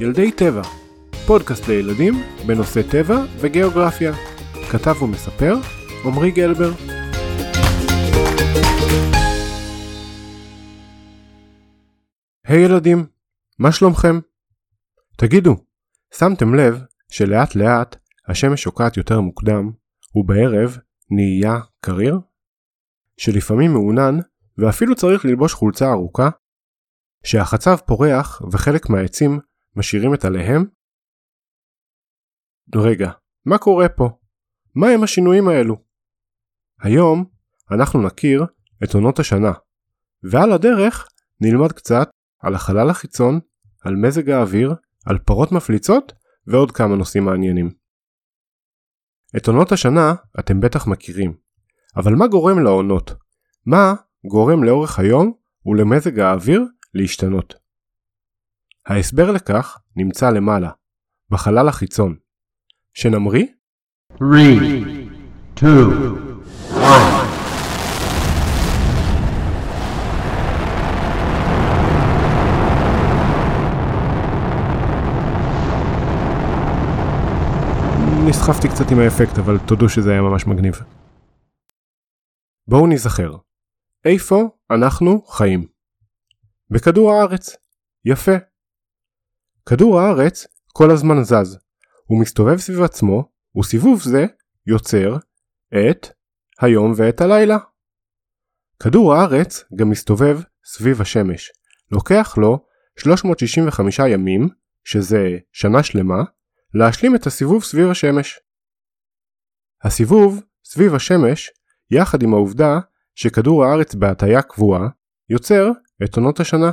ילדי טבע, פודקאסט לילדים בנושא טבע וגיאוגרפיה. כתב ומספר עמרי גלבר. היי hey ילדים, מה שלומכם? תגידו, שמתם לב שלאט לאט השמש שוקעת יותר מוקדם ובערב נהייה קריר? שלפעמים מעונן ואפילו צריך ללבוש חולצה ארוכה? שהחצב פורח וחלק מהעצים משאירים את עליהם? רגע, מה קורה פה? מה הם השינויים האלו? היום אנחנו נכיר את עונות השנה, ועל הדרך נלמד קצת על החלל החיצון, על מזג האוויר, על פרות מפליצות ועוד כמה נושאים מעניינים. את עונות השנה אתם בטח מכירים, אבל מה גורם לעונות? מה גורם לאורך היום ולמזג האוויר להשתנות? ההסבר לכך נמצא למעלה, בחלל החיצון. שנמריא? 3, 2, 1 נסחפתי קצת עם האפקט אבל תודו שזה היה ממש מגניב. בואו נזכר, איפה אנחנו חיים? בכדור הארץ. יפה. כדור הארץ כל הזמן זז. הוא מסתובב סביב עצמו, וסיבוב זה יוצר את היום ואת הלילה. כדור הארץ גם מסתובב סביב השמש. לוקח לו 365 ימים, שזה שנה שלמה, להשלים את הסיבוב סביב השמש. הסיבוב סביב השמש, יחד עם העובדה שכדור הארץ בהטייה קבועה, יוצר את עונות השנה.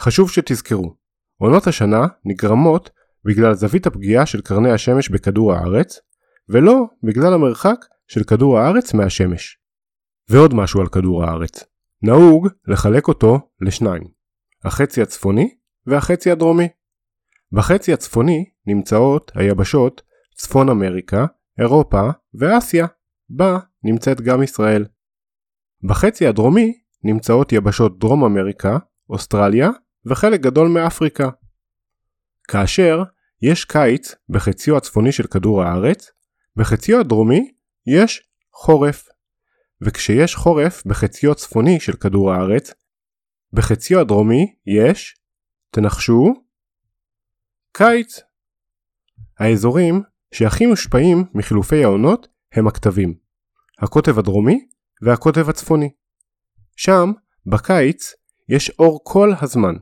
חשוב שתזכרו, עונות השנה נגרמות בגלל זווית הפגיעה של קרני השמש בכדור הארץ, ולא בגלל המרחק של כדור הארץ מהשמש. ועוד משהו על כדור הארץ, נהוג לחלק אותו לשניים, החצי הצפוני והחצי הדרומי. בחצי הצפוני נמצאות היבשות צפון אמריקה, אירופה ואסיה, בה נמצאת גם ישראל. בחצי הדרומי נמצאות יבשות דרום אמריקה, אוסטרליה וחלק גדול מאפריקה. כאשר יש קיץ בחציו הצפוני של כדור הארץ, בחציו הדרומי יש חורף. וכשיש חורף בחציו הצפוני של כדור הארץ, בחציו הדרומי יש, תנחשו, קיץ. האזורים שהכי מושפעים מחילופי העונות הם הכתבים, הקוטב הדרומי והקוטב הצפוני. שם, בקיץ, יש אור כל הזמן,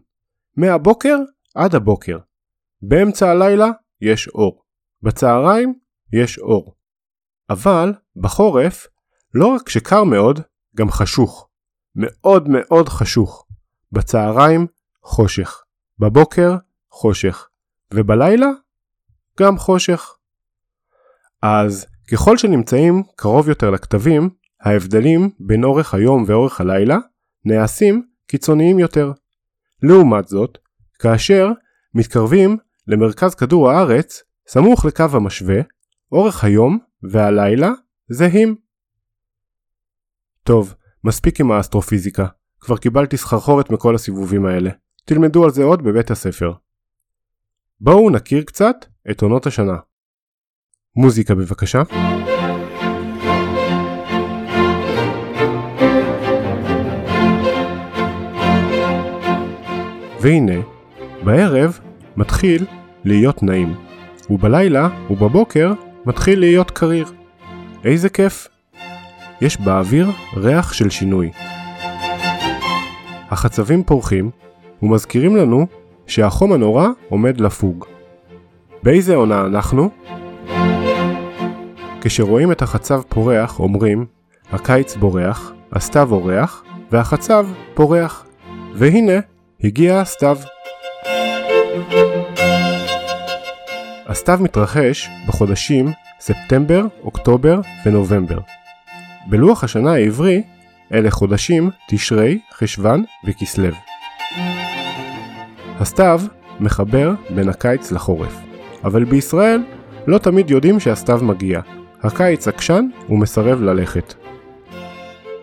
מהבוקר עד הבוקר. באמצע הלילה יש אור, בצהריים יש אור. אבל בחורף, לא רק שקר מאוד, גם חשוך. מאוד מאוד חשוך. בצהריים חושך, בבוקר חושך, ובלילה גם חושך. אז ככל שנמצאים קרוב יותר לכתבים, ההבדלים בין אורך היום ואורך הלילה נעשים קיצוניים יותר. לעומת זאת, כאשר מתקרבים למרכז כדור הארץ, סמוך לקו המשווה, אורך היום והלילה זהים. טוב, מספיק עם האסטרופיזיקה, כבר קיבלתי סחרחורת מכל הסיבובים האלה. תלמדו על זה עוד בבית הספר. בואו נכיר קצת את עונות השנה. מוזיקה בבקשה. והנה, בערב מתחיל להיות נעים, ובלילה ובבוקר מתחיל להיות קריר. איזה כיף! יש באוויר ריח של שינוי. החצבים פורחים ומזכירים לנו שהחום הנורא עומד לפוג. באיזה עונה אנחנו? כשרואים את החצב פורח אומרים הקיץ בורח, הסתיו אורח והחצב פורח. והנה הגיע הסתיו. הסתיו מתרחש בחודשים ספטמבר, אוקטובר ונובמבר. בלוח השנה העברי אלה חודשים תשרי, חשוון וכסלו. הסתיו מחבר בין הקיץ לחורף, אבל בישראל לא תמיד יודעים שהסתיו מגיע. הקיץ עקשן ומסרב ללכת.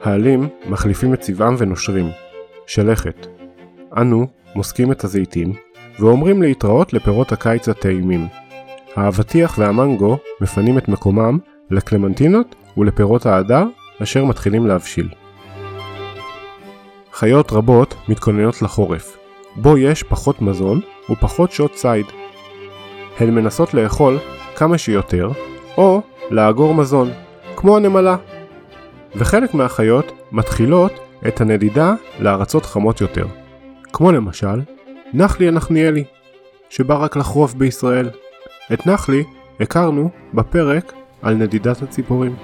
העלים מחליפים את צבעם ונושרים. שלכת. אנו מוסקים את הזיתים, ואומרים להתראות לפירות הקיץ הטעימים. האבטיח והמנגו מפנים את מקומם לקלמנטינות ולפירות ההדר אשר מתחילים להבשיל. חיות רבות מתכוננות לחורף, בו יש פחות מזון ופחות שעות ציד. הן מנסות לאכול כמה שיותר, או לאגור מזון, כמו הנמלה. וחלק מהחיות מתחילות את הנדידה לארצות חמות יותר, כמו למשל נחלי הנחניאלי, שבא רק לחרוף בישראל. את נחלי הכרנו בפרק על נדידת הציפורים.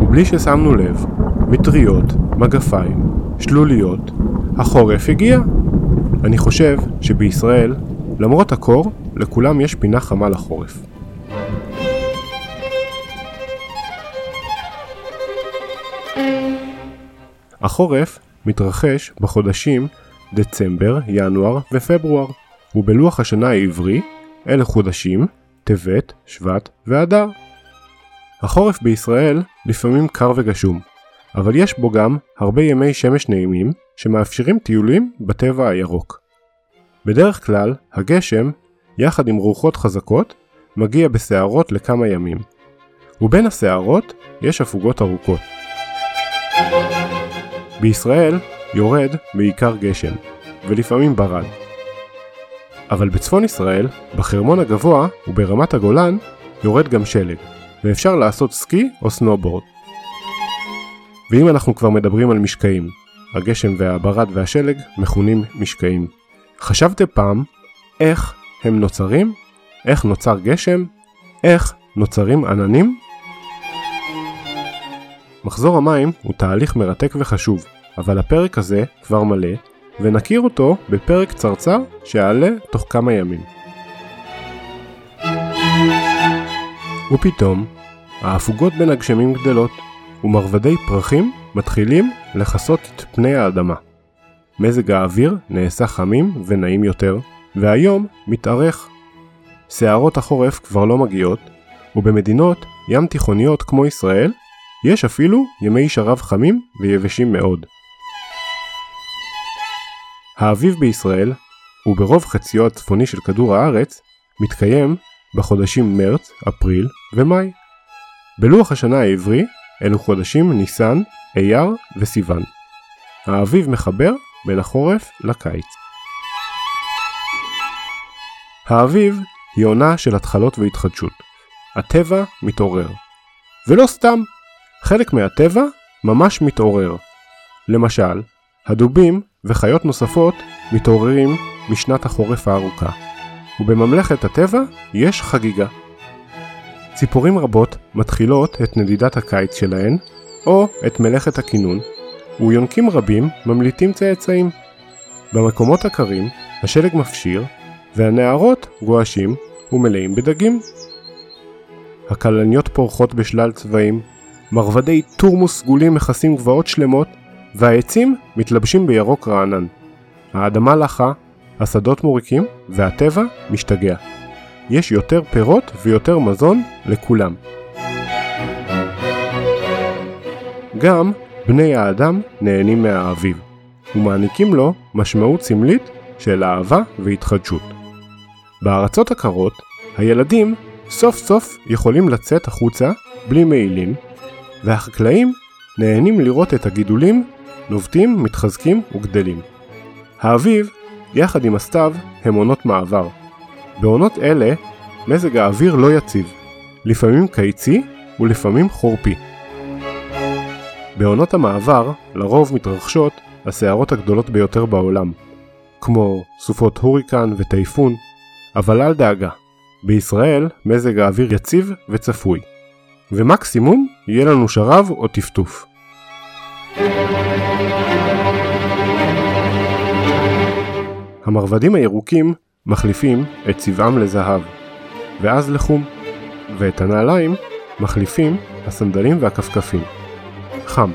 ובלי ששמנו לב, מטריות, מגפיים, שלוליות, החורף הגיע. אני חושב שבישראל, למרות הקור, לכולם יש פינה חמה לחורף. החורף מתרחש בחודשים דצמבר, ינואר ופברואר, ובלוח השנה העברי אלה חודשים טבת, שבט ואדר. החורף בישראל לפעמים קר וגשום, אבל יש בו גם הרבה ימי שמש נעימים שמאפשרים טיולים בטבע הירוק. בדרך כלל, הגשם, יחד עם רוחות חזקות, מגיע בסערות לכמה ימים. ובין הסערות יש הפוגות ארוכות. בישראל יורד בעיקר גשם, ולפעמים ברד. אבל בצפון ישראל, בחרמון הגבוה וברמת הגולן, יורד גם שלג, ואפשר לעשות סקי או סנובורד. ואם אנחנו כבר מדברים על משקעים, הגשם והברד והשלג מכונים משקעים. חשבתם פעם איך הם נוצרים? איך נוצר גשם? איך נוצרים עננים? מחזור המים הוא תהליך מרתק וחשוב, אבל הפרק הזה כבר מלא, ונכיר אותו בפרק קצרצר שיעלה תוך כמה ימים. ופתאום, ההפוגות בין הגשמים גדלות, ומרבדי פרחים מתחילים לכסות את פני האדמה. מזג האוויר נעשה חמים ונעים יותר, והיום מתארך. שערות החורף כבר לא מגיעות, ובמדינות ים תיכוניות כמו ישראל, יש אפילו ימי שרב חמים ויבשים מאוד. האביב בישראל, וברוב חציו הצפוני של כדור הארץ, מתקיים בחודשים מרץ, אפריל ומאי. בלוח השנה העברי אלו חודשים ניסן, אייר וסיוון. האביב מחבר בין החורף לקיץ. האביב היא עונה של התחלות והתחדשות. הטבע מתעורר. ולא סתם, חלק מהטבע ממש מתעורר. למשל, הדובים וחיות נוספות מתעוררים משנת החורף הארוכה, ובממלכת הטבע יש חגיגה. ציפורים רבות מתחילות את נדידת הקיץ שלהן, או את מלאכת הכינון, ויונקים רבים ממליטים צאצאים. במקומות הקרים השלג מפשיר, והנערות גועשים ומלאים בדגים. הכלניות פורחות בשלל צבעים, מרבדי תורמוס סגולים מכסים גבעות שלמות, והעצים מתלבשים בירוק רענן. האדמה לחה, השדות מוריקים, והטבע משתגע. יש יותר פירות ויותר מזון לכולם. גם בני האדם נהנים מהאביב, ומעניקים לו משמעות סמלית של אהבה והתחדשות. בארצות הקרות, הילדים סוף סוף יכולים לצאת החוצה בלי מעילים, והחקלאים נהנים לראות את הגידולים נובטים, מתחזקים וגדלים. האביב, יחד עם הסתיו, הם עונות מעבר. בעונות אלה, מזג האוויר לא יציב, לפעמים קיצי ולפעמים חורפי. בעונות המעבר, לרוב מתרחשות הסערות הגדולות ביותר בעולם, כמו סופות הוריקן וטייפון, אבל אל דאגה, בישראל מזג האוויר יציב וצפוי, ומקסימום יהיה לנו שרב או טפטוף. המרבדים הירוקים מחליפים את צבעם לזהב, ואז לחום, ואת הנעליים מחליפים הסנדלים והכפכפים. חם.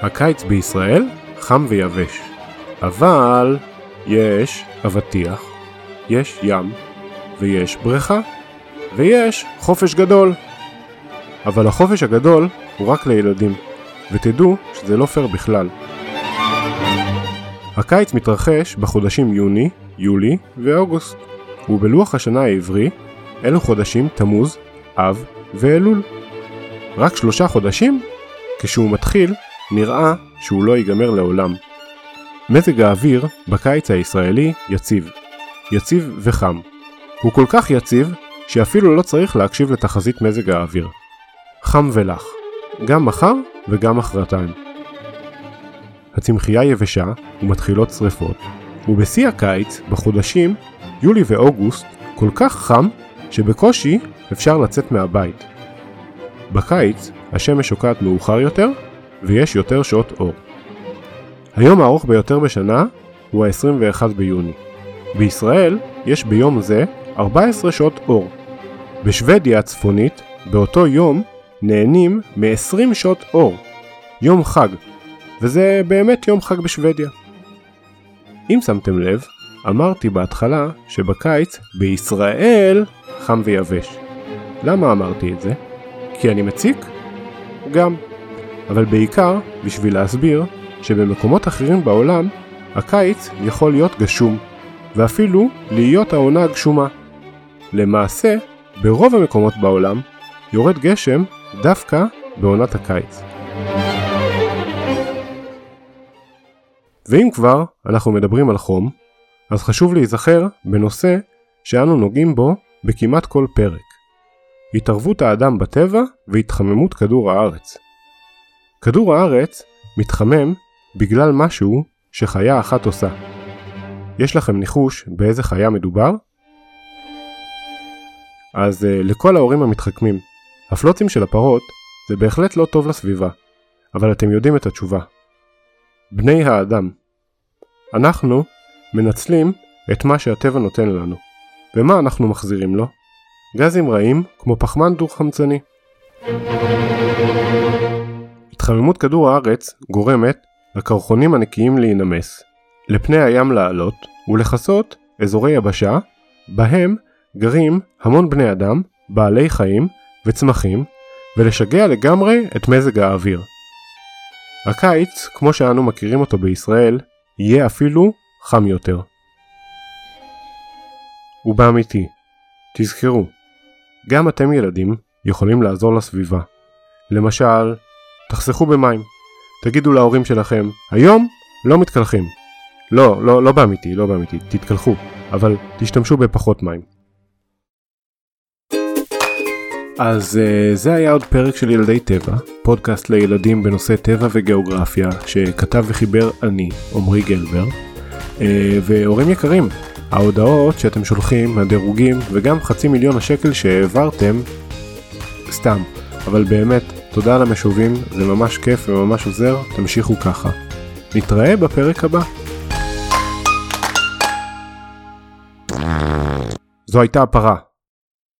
הקיץ בישראל חם ויבש, אבל יש אבטיח, יש ים, ויש בריכה, ויש חופש גדול. אבל החופש הגדול הוא רק לילדים, ותדעו שזה לא פייר בכלל. הקיץ מתרחש בחודשים יוני, יולי ואוגוסט, ובלוח השנה העברי אלו חודשים תמוז, אב ואלול. רק שלושה חודשים, כשהוא מתחיל, נראה שהוא לא ייגמר לעולם. מזג האוויר בקיץ הישראלי יציב. יציב וחם. הוא כל כך יציב, שאפילו לא צריך להקשיב לתחזית מזג האוויר. חם ולח. גם מחר וגם מחרתיים. הצמחייה יבשה ומתחילות שרפות, ובשיא הקיץ, בחודשים יולי ואוגוסט, כל כך חם שבקושי אפשר לצאת מהבית. בקיץ השמש שוקעת מאוחר יותר ויש יותר שעות אור. היום הארוך ביותר בשנה הוא ה-21 ביוני. בישראל יש ביום זה 14 שעות אור. בשוודיה הצפונית, באותו יום, נהנים מ-20 שעות אור. יום חג, וזה באמת יום חג בשוודיה. אם שמתם לב, אמרתי בהתחלה שבקיץ בישראל חם ויבש. למה אמרתי את זה? כי אני מציק? גם. אבל בעיקר בשביל להסביר שבמקומות אחרים בעולם הקיץ יכול להיות גשום, ואפילו להיות העונה הגשומה. למעשה, ברוב המקומות בעולם יורד גשם דווקא בעונת הקיץ. ואם כבר אנחנו מדברים על חום, אז חשוב להיזכר בנושא שאנו נוגעים בו בכמעט כל פרק. התערבות האדם בטבע והתחממות כדור הארץ. כדור הארץ מתחמם בגלל משהו שחיה אחת עושה. יש לכם ניחוש באיזה חיה מדובר? אז uh, לכל ההורים המתחכמים, הפלוצים של הפרות זה בהחלט לא טוב לסביבה, אבל אתם יודעים את התשובה. בני האדם. אנחנו מנצלים את מה שהטבע נותן לנו. ומה אנחנו מחזירים לו? גזים רעים כמו פחמן דו-חמצני. התחממות כדור הארץ גורמת לקרחונים הנקיים להינמס, לפני הים לעלות ולכסות אזורי יבשה, בהם גרים המון בני אדם, בעלי חיים וצמחים, ולשגע לגמרי את מזג האוויר. הקיץ, כמו שאנו מכירים אותו בישראל, יהיה אפילו חם יותר. ובאמיתי, תזכרו, גם אתם ילדים יכולים לעזור לסביבה. למשל, תחסכו במים. תגידו להורים שלכם, היום לא מתקלחים. לא, לא, לא באמיתי, לא באמיתי, תתקלחו, אבל תשתמשו בפחות מים. אז uh, זה היה עוד פרק של ילדי טבע, פודקאסט לילדים בנושא טבע וגיאוגרפיה, שכתב וחיבר אני, עמרי גלבר. Uh, והורים יקרים, ההודעות שאתם שולחים, הדירוגים וגם חצי מיליון השקל שהעברתם, סתם, אבל באמת, תודה על המשובים, זה ממש כיף וממש עוזר, תמשיכו ככה. נתראה בפרק הבא. זו הייתה הפרה.